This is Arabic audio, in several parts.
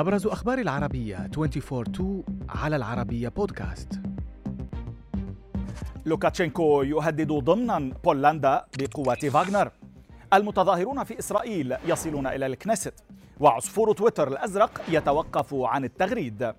أبرز أخبار العربية 24-2 على العربية بودكاست. لوكاشينكو يهدد ضمنا بولندا بقوات فاغنر المتظاهرون في إسرائيل يصلون إلى الكنيست. وعصفور تويتر الأزرق يتوقف عن التغريد.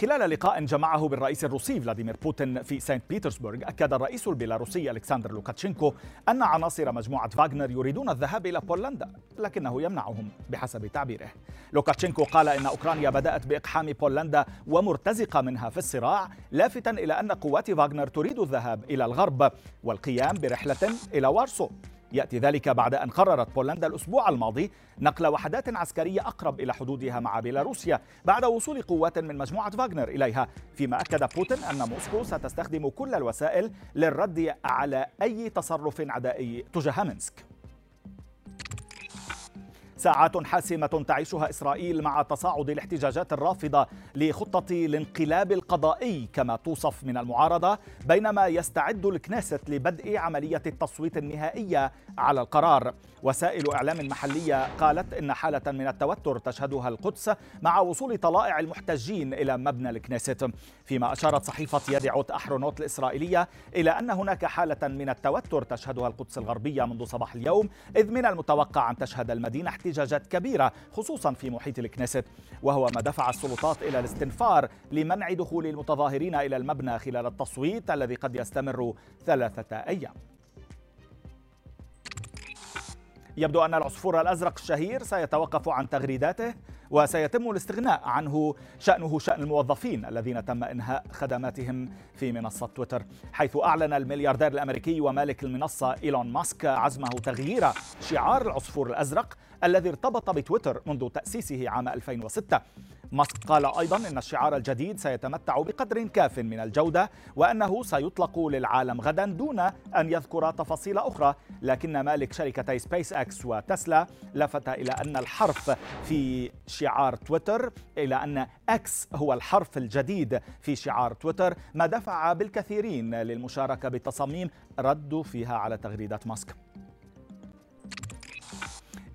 خلال لقاء جمعه بالرئيس الروسي فلاديمير بوتين في سانت بيترسبورغ أكد الرئيس البيلاروسي ألكسندر لوكاشينكو أن عناصر مجموعة فاغنر يريدون الذهاب إلى بولندا لكنه يمنعهم بحسب تعبيره. لوكاشينكو قال إن أوكرانيا بدأت بإقحام بولندا ومرتزقة منها في الصراع لافتا إلى أن قوات فاغنر تريد الذهاب إلى الغرب والقيام برحلة إلى وارسو. يأتي ذلك بعد أن قررت بولندا الأسبوع الماضي نقل وحدات عسكرية أقرب إلى حدودها مع بيلاروسيا بعد وصول قوات من مجموعة فاغنر إليها فيما أكد بوتين أن موسكو ستستخدم كل الوسائل للرد على أي تصرف عدائي تجاه مينسك. ساعات حاسمة تعيشها إسرائيل مع تصاعد الاحتجاجات الرافضة لخطة الانقلاب القضائي كما توصف من المعارضة بينما يستعد الكنيست لبدء عملية التصويت النهائية على القرار. وسائل إعلام محلية قالت إن حالة من التوتر تشهدها القدس مع وصول طلائع المحتجين إلى مبنى الكنيست. فيما أشارت صحيفة يدعوت أحرونوت الإسرائيلية إلى أن هناك حالة من التوتر تشهدها القدس الغربية منذ صباح اليوم إذ من المتوقع أن تشهد المدينة احتجاجات كبيرة خصوصا في محيط الكنيست. وهو ما دفع السلطات إلى الاستنفار لمنع دخول المتظاهرين إلى المبنى خلال التصويت الذي قد يستمر ثلاثة أيام. يبدو أن العصفور الأزرق الشهير سيتوقف عن تغريداته وسيتم الاستغناء عنه شأنه شأن الموظفين الذين تم إنهاء خدماتهم في منصة تويتر. حيث أعلن الملياردير الأمريكي ومالك المنصة إيلون ماسك عزمه تغيير شعار العصفور الأزرق الذي ارتبط بتويتر منذ تأسيسه عام 2006 ماسك قال أيضا أن الشعار الجديد سيتمتع بقدر كاف من الجودة وأنه سيطلق للعالم غدا دون أن يذكر تفاصيل أخرى. لكن مالك شركتي سبيس أكس وتسلا لفت إلى أن الحرف في شعار تويتر إلى أن أكس هو الحرف الجديد في شعار تويتر. ما دفع بالكثيرين للمشاركة بالتصاميم ردوا فيها على تغريدات ماسك.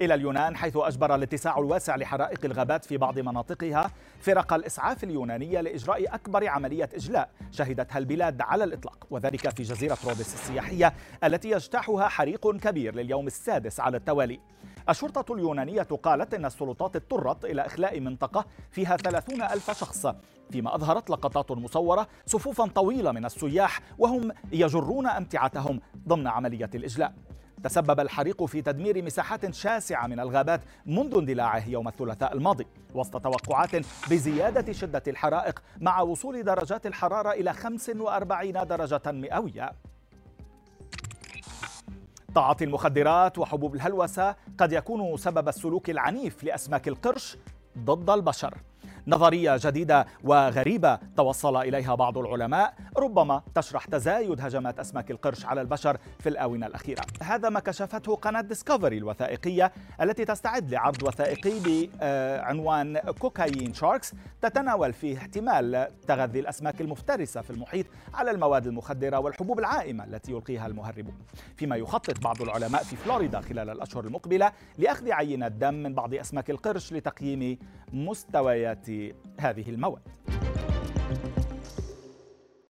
إلى اليونان حيث أجبر الاتساع الواسع لحرائق الغابات في بعض مناطقها فرق الإسعاف اليونانية لإجراء أكبر عملية إجلاء شهدتها البلاد على الإطلاق وذلك في جزيرة رودس السياحية التي يجتاحها حريق كبير لليوم السادس على التوالي. الشرطة اليونانية قالت أن السلطات اضطرت إلى إخلاء منطقة فيها ثلاثون ألف شخص فيما أظهرت لقطات مصورة صفوفا طويلة من السياح وهم يجرون أمتعتهم ضمن عملية الإجلاء. تسبب الحريق في تدمير مساحات شاسعة من الغابات منذ اندلاعه يوم الثلاثاء الماضي وسط توقعات بزيادة شدة الحرائق مع وصول درجات الحرارة إلى 45 درجة مئوية. تعاطي المخدرات وحبوب الهلوسة قد يكون سبب السلوك العنيف لأسماك القرش ضد البشر. نظرية جديدة وغريبة توصل إليها بعض العلماء. ربما تشرح تزايد هجمات أسماك القرش على البشر في الآونة الأخيرة. هذا ما كشفته قناة ديسكفري الوثائقية التي تستعد لعرض وثائقي بعنوان كوكايين شاركس تتناول فيه احتمال تغذي الأسماك المفترسة في المحيط على المواد المخدرة والحبوب العائمة التي يلقيها المهربون فيما يخطط بعض العلماء في فلوريدا خلال الأشهر المقبلة لأخذ عينات دم من بعض أسماك القرش لتقييم مستويات هذه المواد.